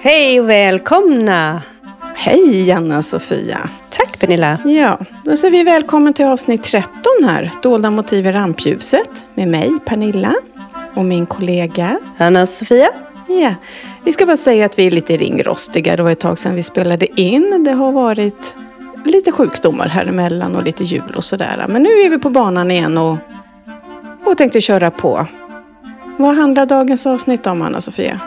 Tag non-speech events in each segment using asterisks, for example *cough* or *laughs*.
Hej och välkomna! Hej Anna-Sofia! Tack Pernilla! Ja, då säger vi välkommen till avsnitt 13 här, Dolda motiv i rampljuset, med mig Pernilla och min kollega Anna-Sofia. Ja, vi ska bara säga att vi är lite ringrostiga. Det var ett tag sedan vi spelade in. Det har varit lite sjukdomar här emellan och lite jul och sådär. Men nu är vi på banan igen och, och tänkte köra på. Vad handlar dagens avsnitt om, Anna-Sofia?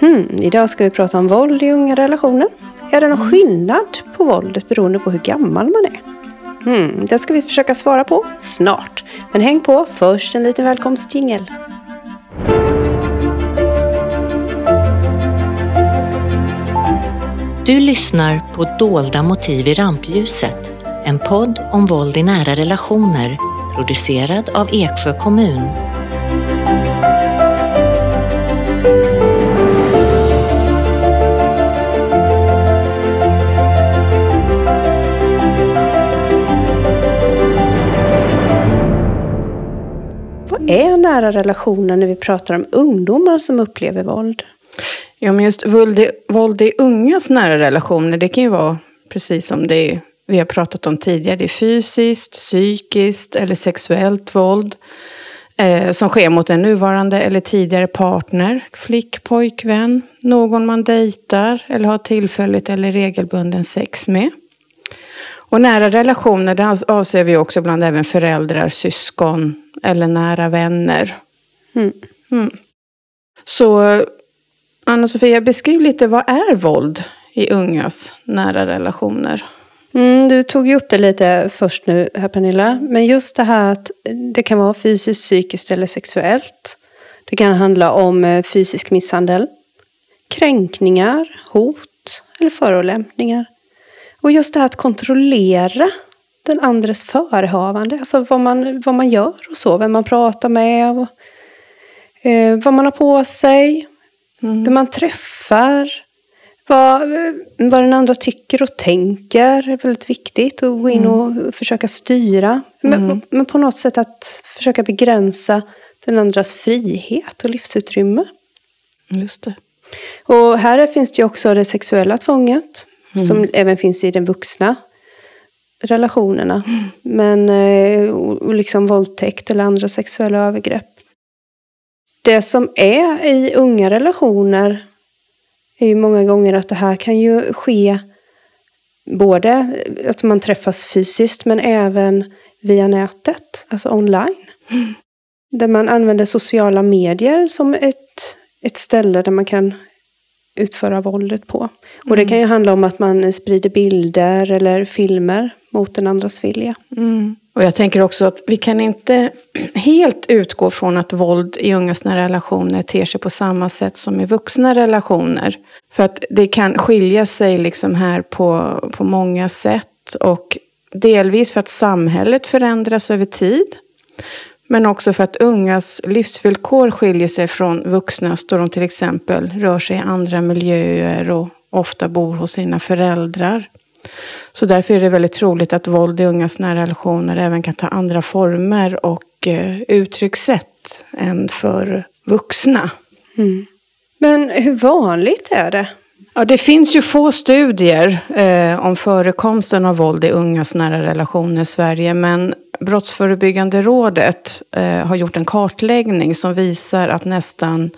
Hmm, idag ska vi prata om våld i unga relationer. Är det någon skillnad på våldet beroende på hur gammal man är? Hmm, det ska vi försöka svara på snart. Men häng på, först en liten välkomstjingel. Du lyssnar på Dolda motiv i rampljuset, en podd om våld i nära relationer, producerad av Eksjö kommun. Nära relationer när vi pratar om ungdomar som upplever våld? Ja, men just våld i, våld i ungas nära relationer, det kan ju vara precis som det vi har pratat om tidigare. Det är fysiskt, psykiskt eller sexuellt våld eh, som sker mot en nuvarande eller tidigare partner, flick, pojkvän, någon man dejtar eller har tillfälligt eller regelbunden sex med. Och nära relationer, det avser vi också ibland även föräldrar, syskon eller nära vänner. Mm. Mm. Så Anna-Sofia, beskriv lite vad är våld i ungas nära relationer? Mm, du tog ju upp det lite först nu här Pernilla. Men just det här att det kan vara fysiskt, psykiskt eller sexuellt. Det kan handla om eh, fysisk misshandel, kränkningar, hot eller förolämpningar. Och just det här att kontrollera den andres förehavande. Alltså vad man, vad man gör och så. Vem man pratar med. Och, eh, vad man har på sig. Mm. Vem man träffar. Vad, vad den andra tycker och tänker är väldigt viktigt. Att gå in Mm. och försöka styra. Men, men på något sätt att försöka begränsa den andras frihet och livsutrymme. Just det. Och här finns det ju också det sexuella tvånget. Mm. Som även finns i den vuxna relationerna. Mm. Men eh, och liksom våldtäkt eller andra sexuella övergrepp. Det som är i unga relationer är ju många gånger att det här kan ju ske både att man träffas fysiskt men även via nätet, alltså online. Där man använder sociala medier som ett, ett ställe där man kan utföra våldet på. Och det kan ju handla om att man sprider bilder eller filmer mot den andras vilja. Mm. Och jag tänker också att vi kan inte *clears throat* helt utgå från att våld i ungas nära relationer ter sig på samma sätt som i vuxna relationer. För att det kan skilja sig liksom här på, på många sätt. Och delvis för att samhället förändras över tid. Men också för att ungas livsvillkor skiljer sig från vuxnas då de till exempel rör sig i andra miljöer och ofta bor hos sina föräldrar. Så därför är det väldigt troligt att våld i ungas nära relationer även kan ta andra former och eh, uttryckssätt än för vuxna. Men hur vanligt är det? Ja, det finns ju få studier eh, om förekomsten av våld i ungas nära relationer i Sverige. Men Brottsförebyggande rådet eh, har gjort en kartläggning som visar att nästan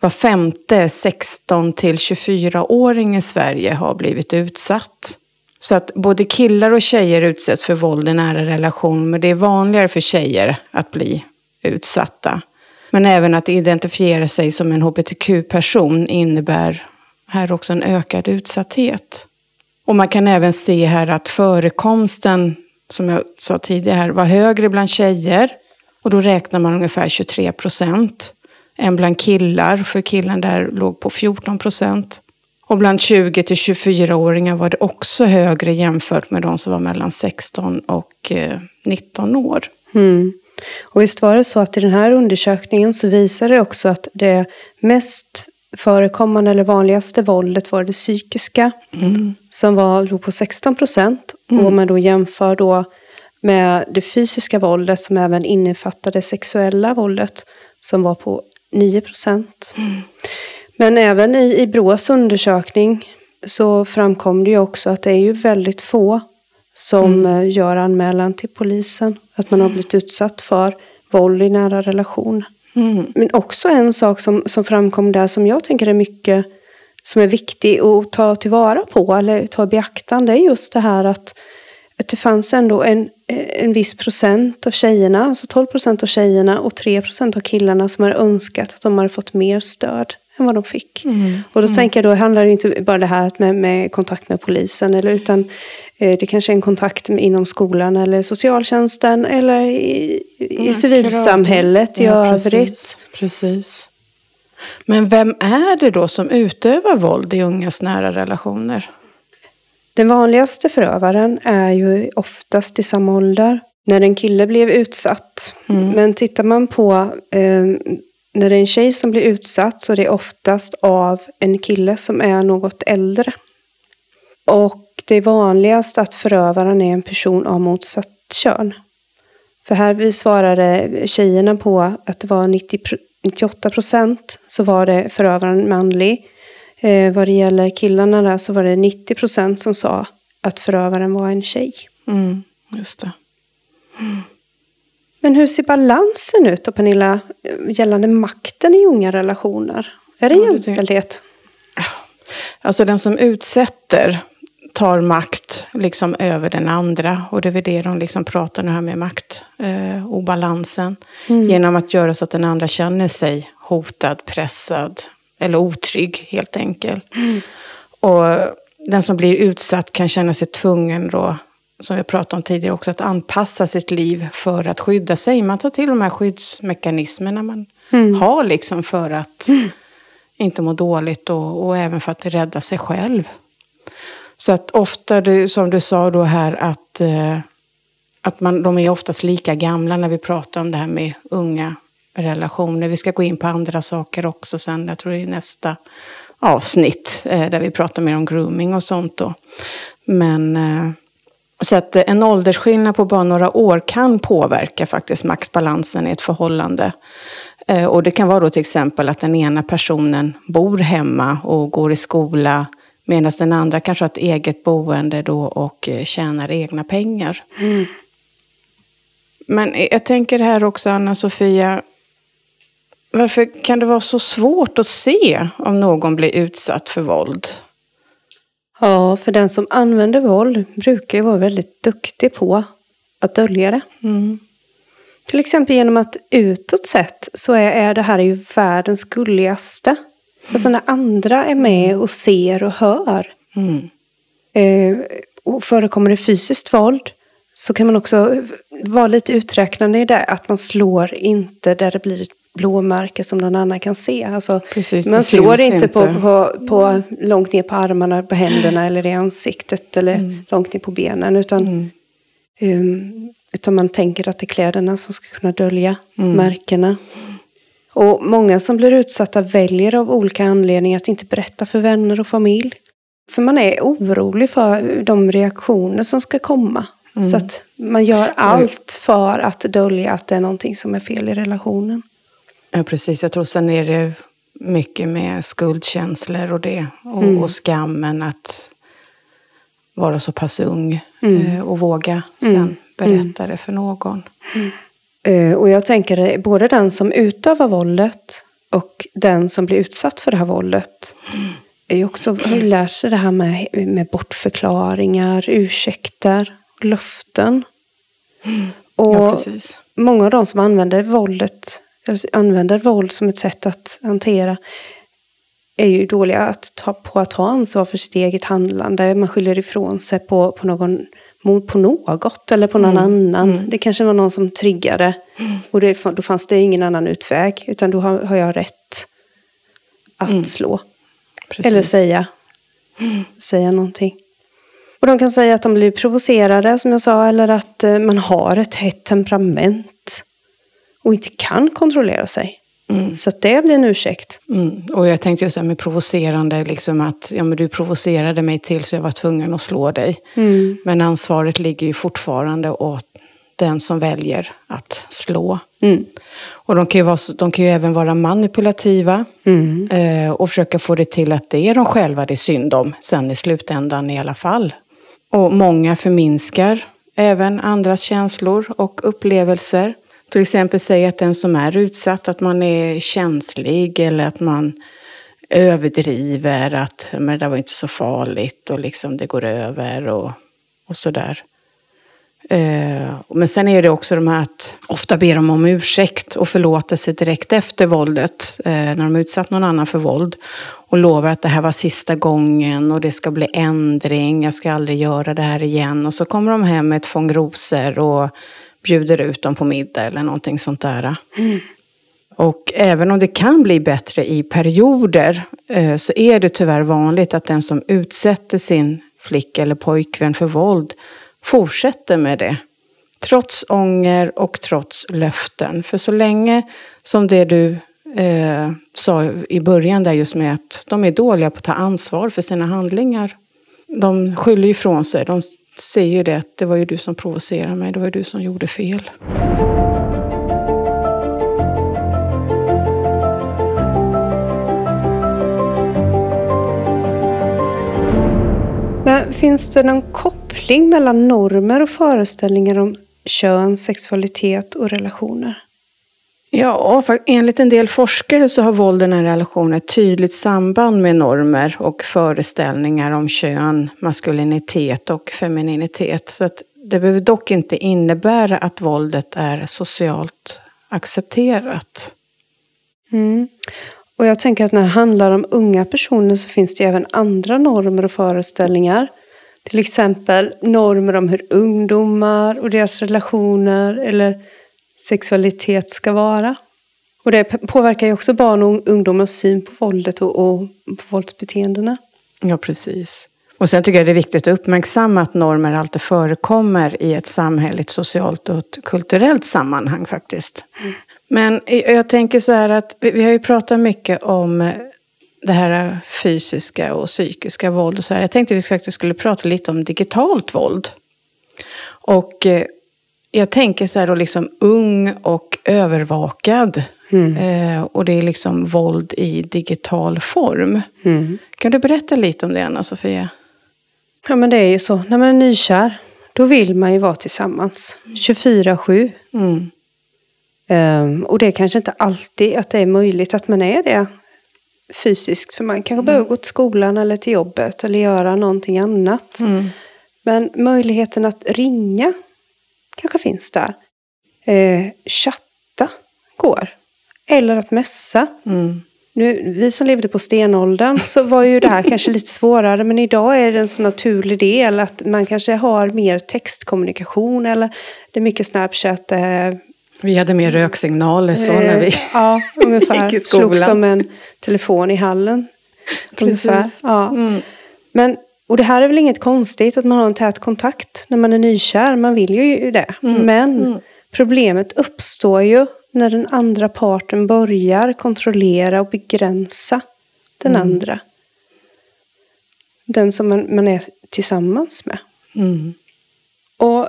var femte 16 till 24-åring i Sverige har blivit utsatt. Så att både killar och tjejer utsätts för våld i nära relation. Men det är vanligare för tjejer att bli utsatta. Men även att identifiera sig som en hbtq-person innebär här också en ökad utsatthet. Och man kan även se här att förekomsten, som jag sa tidigare, här, var högre bland tjejer. Och då räknar man ungefär 23 procent. Än bland killar, för killen där låg på 14 procent. Och bland 20 till 24-åringar var det också högre jämfört med de som var mellan 16 och eh, 19 år. Mm. Och visst var det så att i den här undersökningen så visar det också att det mest förekommande eller vanligaste våldet var det psykiska. Som var, låg på 16 procent. Och om man då jämför då med det fysiska våldet som även innefattade sexuella våldet. Som var på 9 procent. Men även i, i Brås undersökning så framkom det ju också att det är ju väldigt få som mm. gör anmälan till polisen. Att man har blivit utsatt för våld i nära relation. Mm. Men också en sak som, som framkom där som jag tänker är mycket som är viktig att ta tillvara på eller ta i beaktande är just det här att, att det fanns ändå en, en viss procent av tjejerna, alltså 12 procent av tjejerna och 3 procent av killarna som har önskat att de hade fått mer stöd än vad de fick. Mm. Och då mm. tänker jag, då handlar det inte bara det här med, med kontakt med polisen, eller, utan eh, det kanske är en kontakt med, inom skolan eller socialtjänsten eller i, i ja, civilsamhället i ja, övrigt. Precis, precis. Men vem är det då som utövar våld i ungas nära relationer? Den vanligaste förövaren är ju oftast i samma ålder. När en kille blev utsatt. Mm. Men tittar man på eh, när det är en tjej som blir utsatt så är det oftast av en kille som är något äldre. Och det är vanligast att förövaren är en person av motsatt kön. För här vi svarade tjejerna på att det var 90, 98 procent så var det förövaren manlig. Eh, vad det gäller killarna där så var det 90 procent som sa att förövaren var en tjej. Mm, just det. Mm. Men hur ser balansen ut då Pernilla, gällande makten i unga relationer? Är det ja, jämställdhet? Alltså den som utsätter tar makt liksom över den andra. Och det är väl det de liksom pratar nu här med maktobalansen. Eh, mm. Genom att göra så att den andra känner sig hotad, pressad eller otrygg helt enkelt. Mm. Och den som blir utsatt kan känna sig tvungen då som vi pratade om tidigare också, att anpassa sitt liv för att skydda sig. Man tar till de här skyddsmekanismerna man mm. har liksom för att mm. inte må dåligt och, och, även för att rädda sig själv. Så att ofta, som du sa då här, att, eh, att man, de är oftast lika gamla när vi pratar om det här med unga relationer. Vi ska gå in på andra saker också sen, jag tror det är nästa avsnitt, eh, där vi pratar mer om grooming och sånt då. Men eh, så att en åldersskillnad på bara några år kan påverka faktiskt maktbalansen i ett förhållande. Eh, och det kan vara då till exempel att den ena personen bor hemma och går i skola medan den andra kanske har ett eget boende då och eh, tjänar egna pengar. Mm. Men jag tänker här också, Anna-Sofia, varför kan det vara så svårt att se om någon blir utsatt för våld? Ja, för den som använder våld brukar ju vara väldigt duktig på att dölja det. Mm. Till exempel genom att utåt sett så är, är det här ju världens gulligaste. Alltså när andra är med och ser och hör. Mm. Eh, och förekommer det fysiskt våld så kan man också vara lite uträknande i det. Att man slår inte där det blir ett blåmärke som någon annan kan se. Alltså, Precis, man slår inte, inte. På, på, på, långt ner på armarna, på händerna eller i ansiktet eller mm. långt ner på benen. Utan, mm. um, utan man tänker att det är kläderna som ska kunna dölja mm. märkena. Och många som blir utsatta väljer av olika anledningar att inte berätta för vänner och familj. För man är orolig för de reaktioner som ska komma. Mm. Så att man gör allt för att dölja att det är någonting som är fel i relationen. Ja, precis. Jag tror sen är det mycket med skuldkänslor och det. Och, mm. och skammen att vara så pass ung mm. Eh, och våga sen mm. berätta det för någon. Uh, och jag tänker både den som utövar våldet och den som blir utsatt för det här våldet. Är ju också, har ju lärt sig det här med, med bortförklaringar, ursäkter, löften. Och ja, många av de som använder våldet använder våld som ett sätt att hantera är ju dåliga att ta, på att ta ansvar för sitt eget handlande. Man skyller ifrån sig på, på någon på något eller på någon mm. annan. Mm. Det kanske var någon som triggade. Mm. Och det, då fanns det ingen annan utväg. Utan då har, har jag rätt att mm. slå. Precis. Eller säga. Säga någonting. Och de kan säga att de blir provocerade som jag sa. Eller att eh, man har ett hett temperament och inte kan kontrollera sig. Mm. Så det blir en ursäkt. Mm. Och jag tänkte just det här med provocerande, liksom att ja, men du provocerade mig till så jag var tvungen att slå dig. Mm. Men ansvaret ligger ju fortfarande åt den som väljer att slå. Mm. Och de kan, ju vara, de kan ju även vara manipulativa Mm. eh, och försöka få det till att det är de själva det är synd om sen i slutändan i alla fall. Och många förminskar även andras känslor och upplevelser. Till exempel säga att den som är utsatt, att man är känslig eller att man överdriver att men det där var inte så farligt och liksom det går över och, och sådär. Eh, men sen är det också de här att ofta ber de om ursäkt och förlåtelse direkt efter våldet. Eh, när de utsatt någon annan för våld. Och lovar att det här var sista gången och det ska bli ändring. Jag ska aldrig göra det här igen. Och så kommer de hem med ett fång rosor och bjuder ut dem på middag eller någonting sånt där. Och även om det kan bli bättre i perioder eh, så är det tyvärr vanligt att den som utsätter sin flicka eller pojkvän för våld fortsätter med det. Trots ånger och trots löften. För så länge som det du eh, sa i början där just med att de är dåliga på att ta ansvar för sina handlingar. De skyller ifrån sig. De säger ju det att det var ju du som provocerade mig, det var ju du som gjorde fel. Men finns det någon koppling mellan normer och föreställningar om kön, sexualitet och relationer? Ja, enligt en del forskare så har våld i en relationer ett tydligt samband med normer och föreställningar om kön, maskulinitet och femininitet. Så att det behöver dock inte innebära att våldet är socialt accepterat. Mm. Och jag tänker att när det handlar om unga personer så finns det ju även andra normer och föreställningar. Till exempel normer om hur ungdomar och deras relationer eller sexualitet ska vara. Och det påverkar ju också barn och ungdomars syn på våldet och, och på våldsbeteendena. Ja, precis. Och sen tycker jag det är viktigt att uppmärksamma att normer alltid förekommer i ett samhälleligt, socialt och ett kulturellt sammanhang faktiskt. Men jag tänker så här att vi vi har ju pratat mycket om eh, det här fysiska och psykiska våld och så här. Jag tänkte att vi faktiskt skulle prata lite om digitalt våld. Och eh, jag tänker så här då liksom ung och övervakad. Eh, och det är liksom våld i digital form. Kan du berätta lite om det Anna-Sofia? Ja men det är ju så, när man är nykär då vill man ju vara tillsammans 24-7. Mm. Ehm, och det är kanske inte alltid att det är möjligt att man är det fysiskt. För man kanske behöver gå till skolan eller till jobbet eller göra någonting annat. Mm. Men möjligheten att ringa kanske finns där. Eh, chatta går. Eller att messa. Mm. Nu, vi som levde på stenåldern så var ju det här kanske lite *laughs* svårare. Men idag är det en så naturlig del att man kanske har mer textkommunikation. Eller det är mycket Snapchat. Eh, Vi hade mer röksignaler så när vi... Eh, Ja, *laughs* ungefär. gick i skolan. Slog som en telefon i hallen. Precis. Ungefär. Ja. Mm. Men, och det här är väl inget konstigt att man har en tät kontakt när man är nykär. Man vill ju det. Men problemet uppstår ju när den andra parten börjar kontrollera och begränsa den andra. Den som man, man är tillsammans med. Mm. Och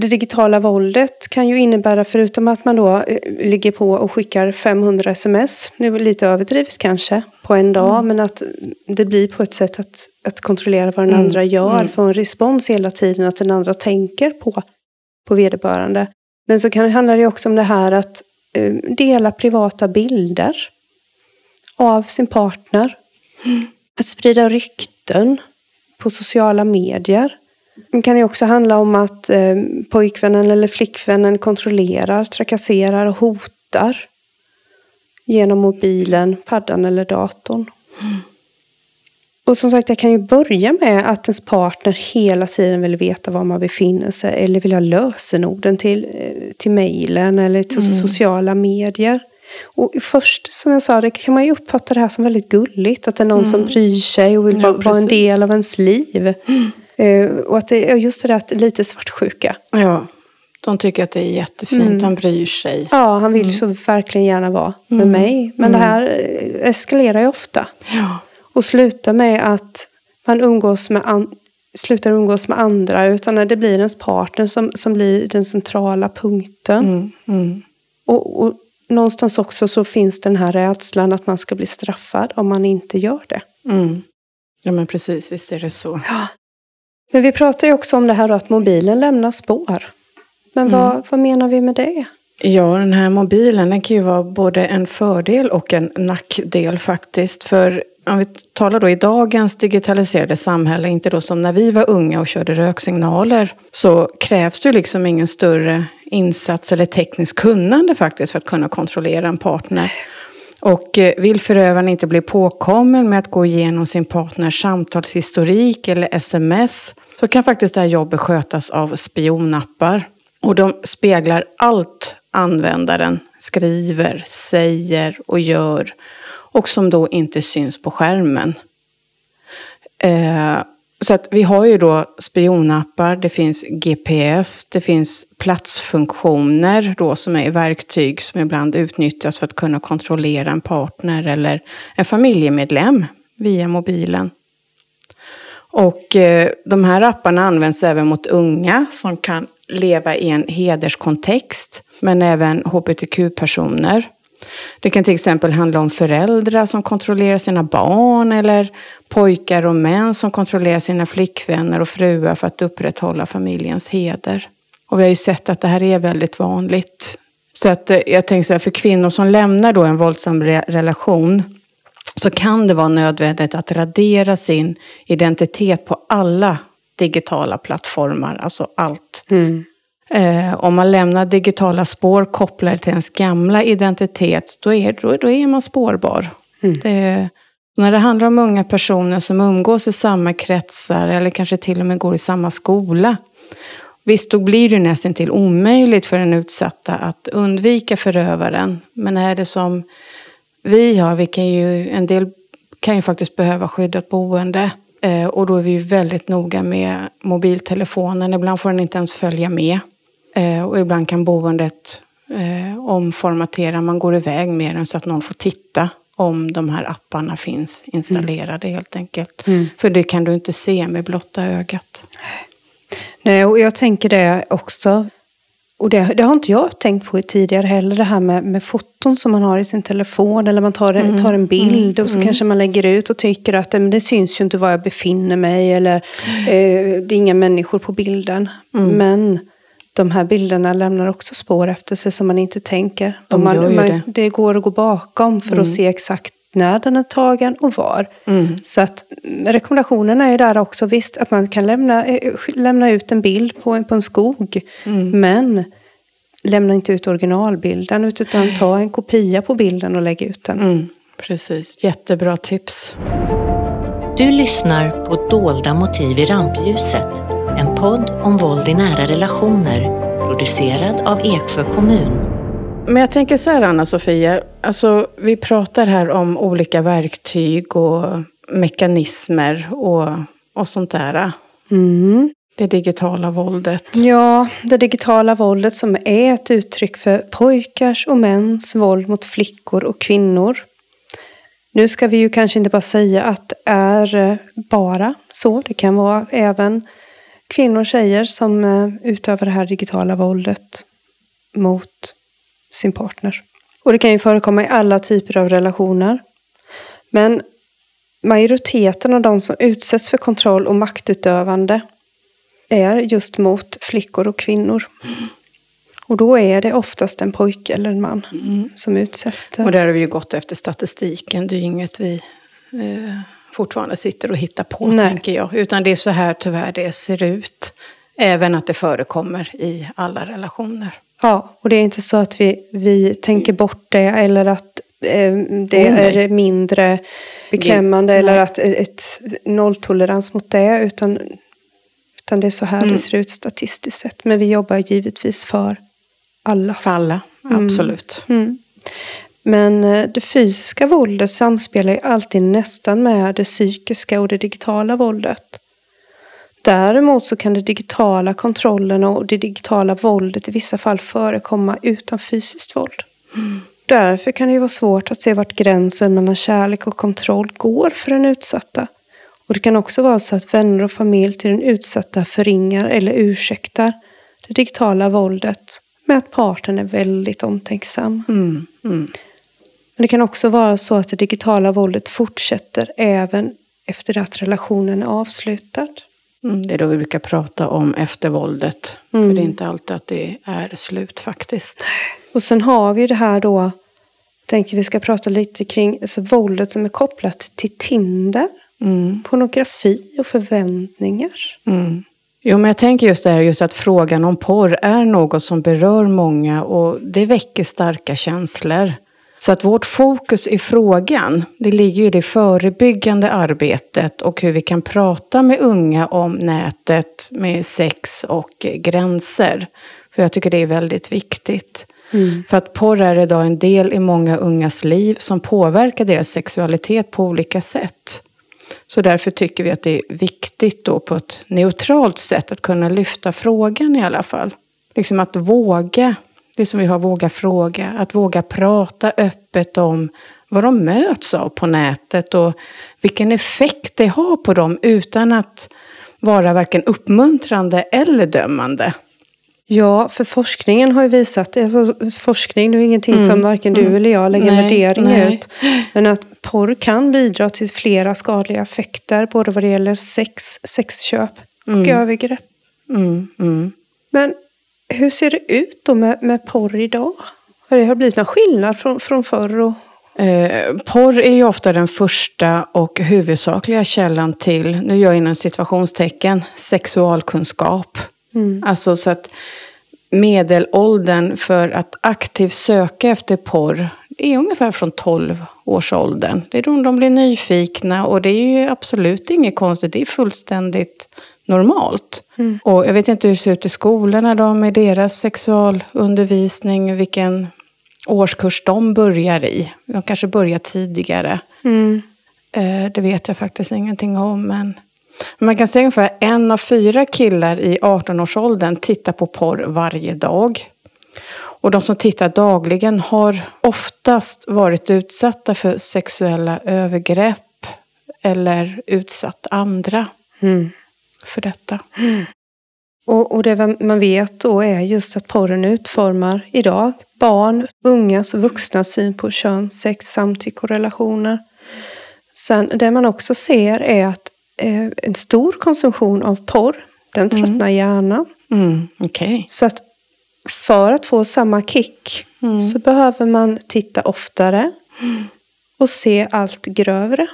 det digitala våldet kan ju innebära, förutom att man då eh, ligger på och skickar 500 sms, nu lite överdrivet kanske, på en dag, men att det blir på ett sätt att, att kontrollera vad den andra gör, få en respons hela tiden, att den andra tänker på, på vederbörande. Men så kan, handlar det också om det här att eh, dela privata bilder av sin partner. Att sprida rykten på sociala medier. Det kan ju också handla om att eh, pojkvännen eller flickvännen kontrollerar, trakasserar och hotar. Genom mobilen, paddan eller datorn. Och som sagt, det kan ju börja med att ens partner hela tiden vill veta var man befinner sig. Eller vill ha lösenorden till, eh, till mejlen eller till sociala medier. Och först, som jag sa, det kan man ju uppfatta det här som väldigt gulligt. Att det är någon som bryr sig och vill Ja, vara, vara en precis. del av ens liv. Eh, och att det är just det där att lite svartsjuka. Ja, de tycker att det är jättefint. Han bryr sig. Ja, han vill så verkligen gärna vara med mig. Men det här eh, eskalerar ju ofta. Ja. Och slutar med att man umgås med an- slutar umgås med andra. Utan det blir ens partner som, som blir den centrala punkten. Mm. Mm. Och, och någonstans också så finns den här rädslan att man ska bli straffad om man inte gör det. Mm. Ja men precis, visst är det så. Ja. Men vi pratar ju också om det här att mobilen lämnar spår. Men Mm. vad, vad menar vi med det? Ja, den här mobilen den kan ju vara både en fördel och en nackdel faktiskt. För om vi talar då i dagens digitaliserade samhälle, inte då som när vi var unga och körde röksignaler, så krävs det ju liksom ingen större insats eller tekniskt kunnande faktiskt för att kunna kontrollera en partner. Och eh, vill förövaren inte bli påkommen med att gå igenom sin partners samtalshistorik eller sms så kan faktiskt det här jobbet skötas av spionappar. Och de speglar allt användaren skriver, säger och gör och som då inte syns på skärmen. Eh, så att vi har ju då spionappar, det finns GPS, det finns platsfunktioner då som är verktyg som ibland utnyttjas för att kunna kontrollera en partner eller en familjemedlem via mobilen. Och eh, de här apparna används även mot unga som kan leva i en hederskontext, men även hbtq-personer. Det kan till exempel handla om föräldrar som kontrollerar sina barn eller pojkar och män som kontrollerar sina flickvänner och fruar för att upprätthålla familjens heder. Och vi har ju sett att det här är väldigt vanligt. Så att eh, jag tänker så här, för kvinnor som lämnar då en våldsam re- relation så kan det vara nödvändigt att radera sin identitet på alla digitala plattformar, alltså allt. Eh, om man lämnar digitala spår kopplade till ens gamla identitet, då är, då, då är man spårbar. Det, när det handlar om unga personer som umgås i samma kretsar eller kanske till och med går i samma skola. Visst, då blir det nästan till omöjligt för den utsatta att undvika förövaren. Men är det som vi har, vi kan ju, en del kan ju faktiskt behöva skyddat boende. Eh, och då är vi ju väldigt noga med mobiltelefonen. Ibland får den inte ens följa med. Eh, och ibland kan boendet eh, omformatera. Man går iväg med den så att någon får titta om de här apparna finns installerade helt enkelt. För det kan du inte se med blotta ögat. Nej, och jag tänker det också. Och det, det har inte jag tänkt på tidigare heller, det här med, med foton som man har i sin telefon. Eller man tar, en- tar en bild och så kanske man lägger ut och tycker att "Nej, men det syns ju inte var jag befinner mig. Eller eh, det är inga människor på bilden. Men de här bilderna lämnar också spår efter sig som man inte tänker. De man, gör ju man, det. det går att gå bakom för att se exakt när den är tagen och var. Så att mm, rekommendationerna är där också. Visst att man kan lämna, eh, lämna ut en bild på, en- på en skog. Men lämna inte ut originalbilden utan ta en kopia på bilden och lägg ut den. Mm, precis, jättebra tips. Du lyssnar på Dolda motiv i rampljuset, en podd om våld i nära relationer, producerad av Eksjö kommun. Men jag tänker så här Anna-Sofia, alltså, vi pratar här om olika verktyg och mekanismer och, och sånt där. Mm. Det digitala våldet. Ja, det digitala våldet som är ett uttryck för pojkars och mäns våld mot flickor och kvinnor. Nu ska vi ju kanske inte bara säga att det är bara så. Det kan vara även kvinnor och tjejer som eh, utövar det här digitala våldet mot sin partner. Och det kan ju förekomma i alla typer av relationer. Men majoriteten av de som utsätts för kontroll och maktutövande är just mot flickor och kvinnor. Och då är det oftast en pojke eller en man som utsätter. Och där har vi ju gått efter statistiken. Det är ju inget vi eh, fortfarande sitter och hittar på, Nej. tänker jag. Utan det är så här tyvärr det ser ut. Även att det förekommer i alla relationer. Ja, och det är inte så att vi, vi tänker bort det eller att eh, det Oh, är mindre beklämmande Det- eller nej. att ett nolltolerans mot det. Utan, utan det är så här Mm. det ser ut statistiskt sett. Men vi jobbar givetvis för alla. För alla, absolut. Mm. Men eh, det fysiska våldet samspelar ju alltid nästan med det psykiska och det digitala våldet. Däremot så kan det digitala kontrollen och det digitala våldet i vissa fall förekomma utan fysiskt våld. Därför kan det ju vara svårt att se vart gränsen mellan kärlek och kontroll går för den utsatta. Och det kan också vara så att vänner och familj till den utsatta förringar eller ursäktar det digitala våldet med att parten är väldigt omtänksam. Mm, mm. Men det kan också vara så att det digitala våldet fortsätter även efter att relationen är avslutad. Mm, det är då vi brukar prata om eftervåldet. Mm. För det är inte alltid att det är slut faktiskt. Och sen har vi det här då, jag tänker vi ska prata lite kring alltså, våldet som är kopplat till Tinder, Mm, pornografi och förväntningar. mm. Jo, men jag tänker just det här just att frågan om porr är något som berör många och det väcker starka känslor. Så att vårt fokus i frågan, det ligger ju i det förebyggande arbetet och hur vi kan prata med unga om nätet med sex och gränser. För jag tycker det är väldigt viktigt. För att porr är idag en del i många ungas liv som påverkar deras sexualitet på olika sätt. Så därför tycker vi att det är viktigt då på ett neutralt sätt att kunna lyfta frågan i alla fall. Liksom att våga, det som vi har våga fråga, att våga prata öppet om vad de möts av på nätet och vilken effekt det har på dem utan att vara varken uppmuntrande eller dömande. Ja, för forskningen har ju visat, alltså forskning, det är ingenting Mm, som varken du mm. eller jag lägger Nej, värdering nej. ut. Men att porr kan bidra till flera skadliga effekter, både vad det gäller sex, sexköp och Mm. övergrepp. Mm, mm. Men hur ser det ut då med, med porr idag? Har det har blivit någon skillnad från, från förr? Och, Eh, porr är ju ofta den första och huvudsakliga källan till, nu gör jag inom situationstecken, sexualkunskap. mm, Alltså så att medelåldern för att aktivt söka efter porr är ungefär från 12 års åldern. Det är då de blir nyfikna och det är ju absolut inget konstigt, det är fullständigt normalt. Mm. Och jag vet inte hur det ser ut i skolorna då med deras sexualundervisning, vilken årskurs de börjar i. De kanske börjar tidigare. mm, Eh, det vet jag faktiskt ingenting om. Men man kan säga ungefär en av fyra killar i 18-årsåldern tittar på porr varje dag. Och de som tittar dagligen har oftast varit utsatta för sexuella övergrepp eller utsatt andra mm. För detta. Och, och det man vet då är just att porren utformar idag barn, ungas och vuxnas syn på kön, sex, samtycke och relationer. Sen det man också ser är att eh, en stor konsumtion av porr, den tröttnar hjärnan. Mm, Okej. Så att för att få samma kick Mm. så behöver man titta oftare och se allt grövre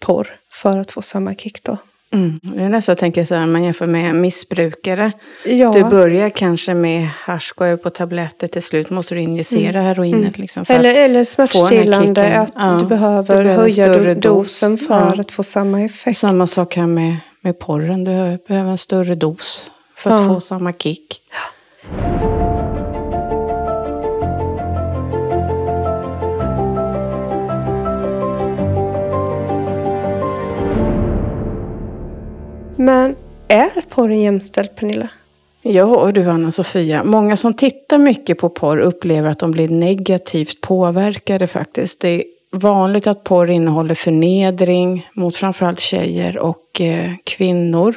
porr för att få samma kick då. Mm. Är nästan tänker så här, man jämför med missbrukare. Ja, Du börjar kanske med hasch, går på tabletter, till slut måste du injicera heroinet. Liksom, för eller, eller smärtstillande, att. Ja, du behöver du behöver höja större do- dos. dosen för Ja. att få samma effekt. Samma sak här med, med porren, du behöver en större dos för att få samma kick. Men är porren jämställd, Pernilla? Ja, och du Anna-Sofia. Många som tittar mycket på porr upplever att de blir negativt påverkade faktiskt. Det är vanligt att porr innehåller förnedring mot framförallt tjejer och eh, kvinnor.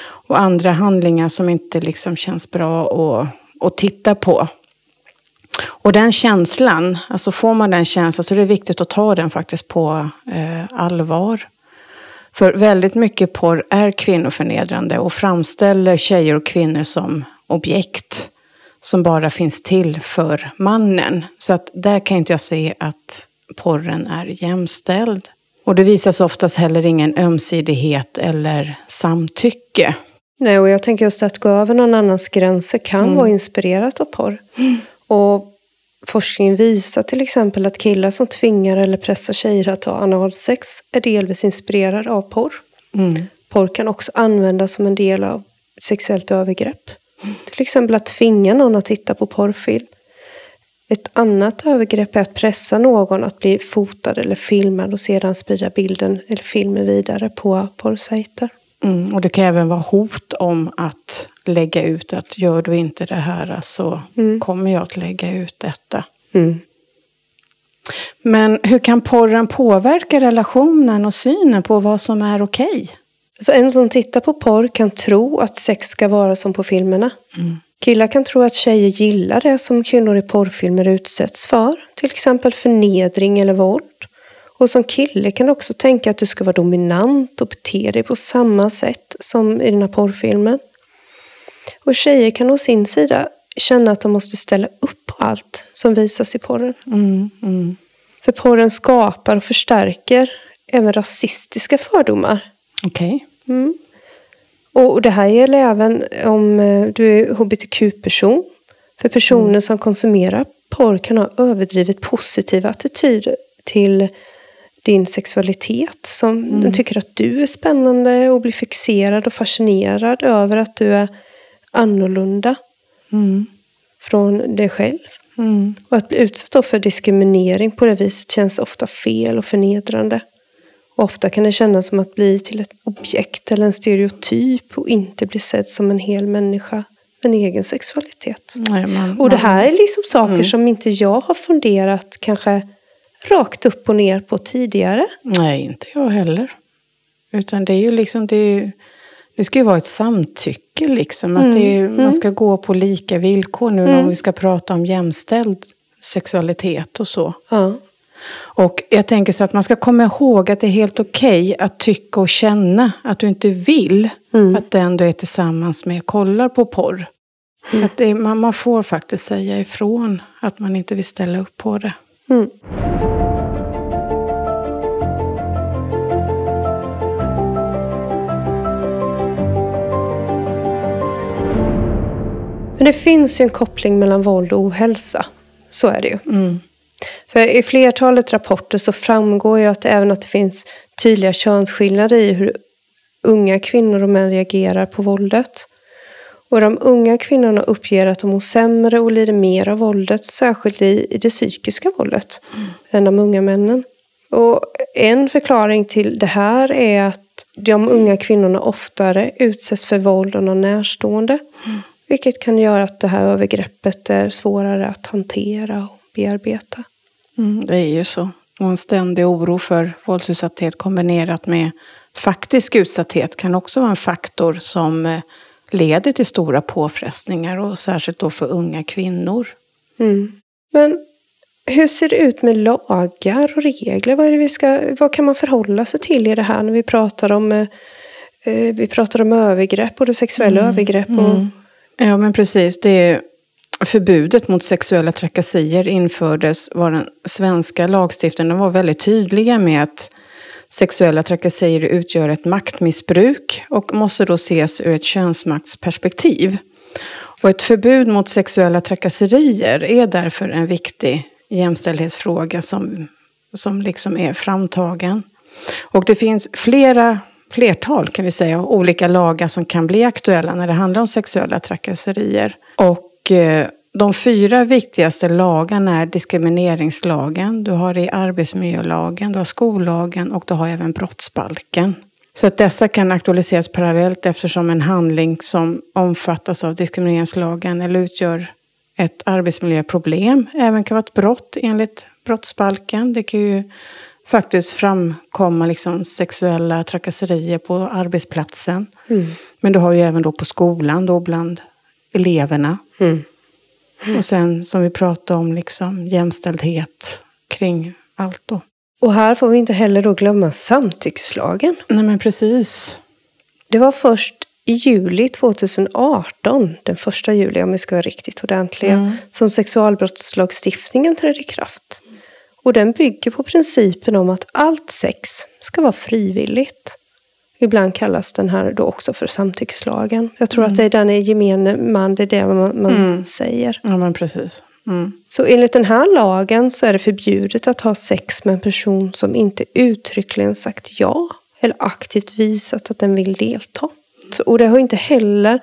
Och andra handlingar som inte liksom känns bra att, att titta på. Och den känslan, alltså får man den känslan så är det viktigt att ta den faktiskt på eh, allvar. För väldigt mycket porr är kvinnoförnedrande och framställer tjejer och kvinnor som objekt. Som bara finns till för mannen. Så att där kan inte jag se att porren är jämställd. Och det visas oftast heller ingen ömsidighet eller samtycke. Nej, och jag tänker just att gå över någon annans gränser kan Mm. vara inspirerat av porr. Och forskning visar till exempel att killar som tvingar eller pressar tjejer att ha analsex är delvis inspirerade av porr. Mm. Porr kan också användas som en del av sexuellt övergrepp. Till exempel att tvinga någon att titta på porrfilm. Ett annat övergrepp är att pressa någon att bli fotad eller filmad och sedan sprida bilden eller filmen vidare på porrsajter. Mm. Och det kan även vara hot om att lägga ut att gör du inte det här så Mm. kommer jag att lägga ut detta. Mm. Men hur kan porren påverka relationen och synen på vad som är okej? Så en som tittar på porr kan tro att sex ska vara som på filmerna. Killar kan tro att tjejer gillar det som kvinnor i porrfilmer utsätts för, till exempel förnedring eller våld. Och som kille kan du också tänka att du ska vara dominant och bete dig på samma sätt som i den här porrfilmen. Och tjejer kan å sin sida känna att de måste ställa upp på allt som visas i porren. Mm, mm. För porren skapar och förstärker även rasistiska fördomar. Okej. Mm. Och det här gäller även om eh, du är hbtq-person. För personer som konsumerar porr kan ha överdrivet positiva attityder till din sexualitet. Som Den tycker att du är spännande och blir fixerad och fascinerad över att du är annorlunda Mm. från dig själv. Mm. Och att bli utsatt för diskriminering på det viset känns ofta fel och förnedrande. Och ofta kan det kännas som att bli till ett objekt eller en stereotyp och inte bli sedd som en hel människa med en egen sexualitet. Nej, man, Och det här är liksom saker Mm. som inte jag har funderat kanske rakt upp och ner på tidigare. Nej, inte jag heller. Utan det är ju liksom, det, det ska ju vara ett samtycke liksom. Att det, är- man ska gå på lika villkor nu om vi ska prata om jämställd sexualitet och så. Ja. Och jag tänker så att man ska komma ihåg att det är helt okej att tycka och känna att du inte vill att den du är tillsammans med kollar på porr. Att det, man, man får faktiskt säga ifrån att man inte vill ställa upp på det. Mm. Men det finns ju en koppling mellan våld och ohälsa. Så är det ju. Mm. För i flertalet rapporter så framgår ju att även att det finns tydliga könsskillnader i hur unga kvinnor och män reagerar på våldet. Och de unga kvinnorna uppger att de mår sämre och lider mer av våldet, särskilt i, i det psykiska våldet, än de unga männen. Och en förklaring till det här är att de unga kvinnorna oftare utsätts för våld av någon närstående. Vilket kan göra att det här övergreppet är svårare att hantera och bearbeta. Mm, det är ju så. Och en ständig oro för våldsutsatthet kombinerat med faktisk utsatthet kan också vara en faktor som eh, leder till stora påfrestningar och särskilt då för unga kvinnor. Mm. Men hur ser det ut med lagar och regler? Vad, vi ska, vad kan man förhålla sig till i det här när vi pratar om, eh, eh, vi pratar om övergrepp, både sexuella övergrepp och... Ja men precis. Det förbudet mot sexuella trakasserier infördes var den svenska lagstiftningen var väldigt tydliga med att sexuella trakasserier utgör ett maktmissbruk och måste då ses ur ett könsmaktsperspektiv. Och ett förbud mot sexuella trakasserier är därför en viktig jämställdhetsfråga som, som liksom är framtagen. Och det finns flera, flertal kan vi säga, olika lagar som kan bli aktuella när det handlar om sexuella trakasserier. Och eh, de fyra viktigaste lagarna är diskrimineringslagen, du har i arbetsmiljölagen, du har skollagen och du har även brottsbalken. Så att dessa kan aktualiseras parallellt eftersom en handling som omfattas av diskrimineringslagen eller utgör ett arbetsmiljöproblem även kan vara ett brott enligt brottsbalken. Det kan ju faktiskt framkomma liksom sexuella trakasserier på arbetsplatsen. Men du har ju även då på skolan då bland eleverna. Mm. Och sen som vi pratade om liksom jämställdhet kring allt då. Och här får vi inte heller då glömma samtyckslagen. Nej men precis. Det var först i juli 2018, den första juli om vi ska vara riktigt ordentliga, som sexualbrottslagstiftningen trädde i kraft. Och den bygger på principen om att allt sex ska vara frivilligt. Ibland kallas den här då också för samtyckslagen. Jag tror att det är den i gemene man, det är det man, man säger. Ja men precis. Mm. Så enligt den här lagen så är det förbjudet att ha sex med en person som inte uttryckligen sagt ja eller aktivt visat att den vill delta. Så- Och det har inte heller,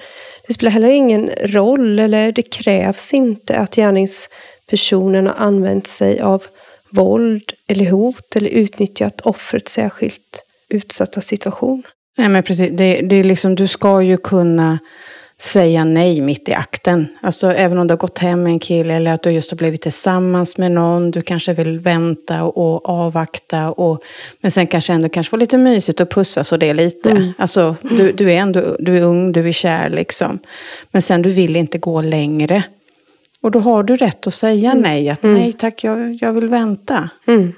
det spelar heller ingen roll eller det krävs inte att gärningspersonen har använt sig av våld eller hot eller utnyttjat offrets särskilt utsatta situation. Nej men precis, det, det är liksom, du ska ju kunna säga nej mitt i akten. Alltså även om du har gått hem med en kille eller att du just har blivit tillsammans med någon. Du kanske vill vänta och avvakta. Och, men sen kanske ändå kanske få lite mysigt och pussas och det lite. Mm. Alltså du, du, är ändå du är ung, du är kär liksom. Men sen du vill inte gå längre. Och då har du rätt att säga mm. nej. Att mm. nej tack, jag, jag vill vänta. Mm.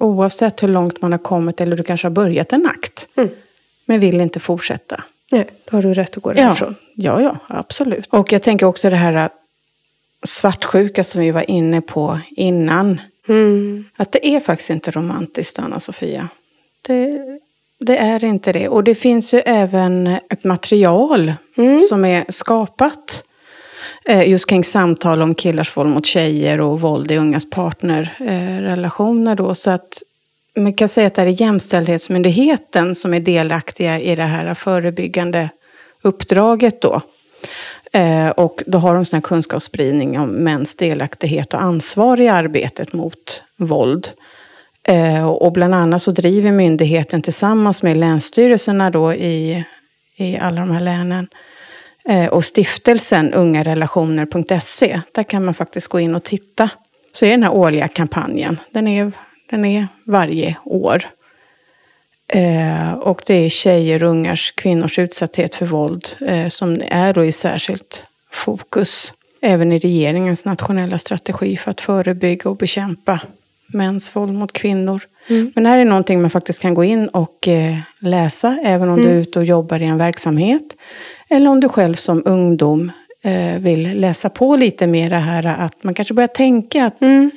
Oavsett hur långt man har kommit eller du kanske har börjat en akt. Mm. Men vill inte fortsätta. Nej, då har du rätt att gå därifrån. Ja, ja, absolut. Och jag tänker också det här svartsjuka som vi var inne på innan. Mm. Att det är faktiskt inte romantiskt, Anna-Sofia. Det, det, är inte det. Och det finns ju även ett material mm. som är skapat Eh, just kring samtal om killars våld mot tjejer och våld i ungas partnerrelationer. då. Så att man kan säga att det är Jämställdhetsmyndigheten som är delaktiga i det här förebyggande uppdraget då. Eh, och då har de sån här kunskapsspridning om mäns delaktighet och ansvar i arbetet mot våld. Eh, och bland annat så driver myndigheten tillsammans med länsstyrelserna då i, i alla de här länen eh, och stiftelsen ungarelationer.se. Där kan man faktiskt gå in och titta. Så är den här årliga kampanjen. Den är den är varje år. Eh, och det är tjejer, ungars, kvinnors utsatthet för våld eh, som är då i särskilt fokus. Även i regeringens nationella strategi för att förebygga och bekämpa mäns våld mot kvinnor. Mm. Men det här är någonting man faktiskt kan gå in och eh, läsa, även om mm. du är ute och jobbar i en verksamhet. Eller om du själv som ungdom eh, vill läsa på lite mer det här att man kanske börjar tänka att mm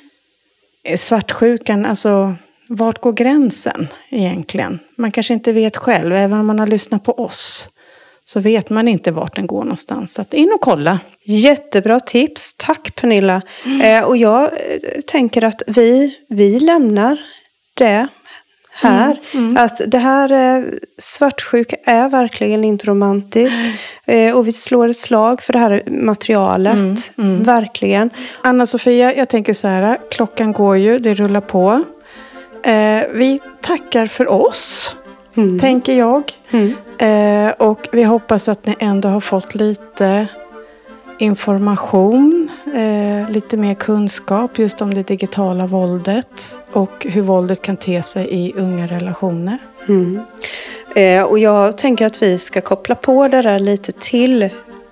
svartsjukan, alltså vart går gränsen egentligen? Man kanske inte vet själv, även om man har lyssnat på oss. Så vet man inte vart den går någonstans. Så att in och kolla. Jättebra tips. Tack Pernilla. Mm. Eh, och jag eh, tänker att vi, vi lämnar det här. Mm, mm. Att det här eh, svartsjuka är verkligen inte romantiskt. Eh, och vi slår ett slag för det här materialet. Mm, mm. verkligen. Anna-Sofia, jag tänker så här. Klockan går ju, det rullar på. Eh, vi tackar för oss. Mm. Tänker jag. Mm. Eh, och vi hoppas att ni ändå har fått lite information, eh, lite mer kunskap just om det digitala våldet och hur våldet kan te sig i unga relationer. Mm. Eh, och jag tänker att vi ska koppla på det där lite till.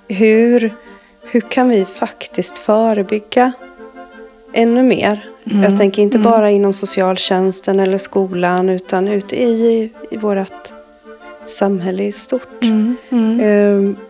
Hur, hur kan vi faktiskt förebygga ännu mer? Mm. Jag tänker inte mm. bara inom socialtjänsten eller skolan utan ute i, i vårt samhälle i stort. Eh,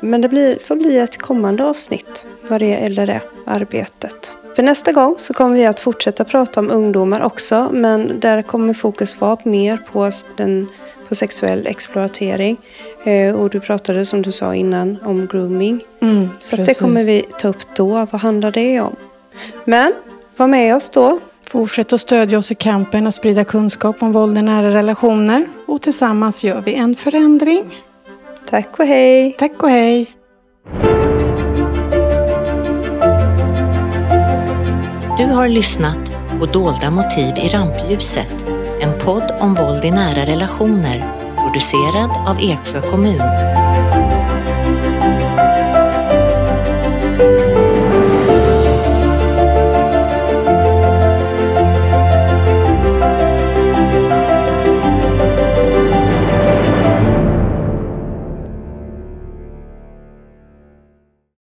men det blir, får bli ett kommande avsnitt vad det gäller det arbetet. För nästa gång så kommer vi att fortsätta prata om ungdomar också. Men där kommer fokus vara mer på, den, på sexuell exploatering. Eh, och du pratade som du sa innan om grooming. Mm, så det kommer vi ta upp då. Vad handlar det om? Men var med oss då. Fortsätt att stödja oss i kampen att sprida kunskap om våld i nära relationer. Och tillsammans gör vi en förändring. Tack och hej. Tack och hej. Du har lyssnat på Dolda motiv i rampljuset. En podd om våld i nära relationer. Producerad av Eksjö kommun.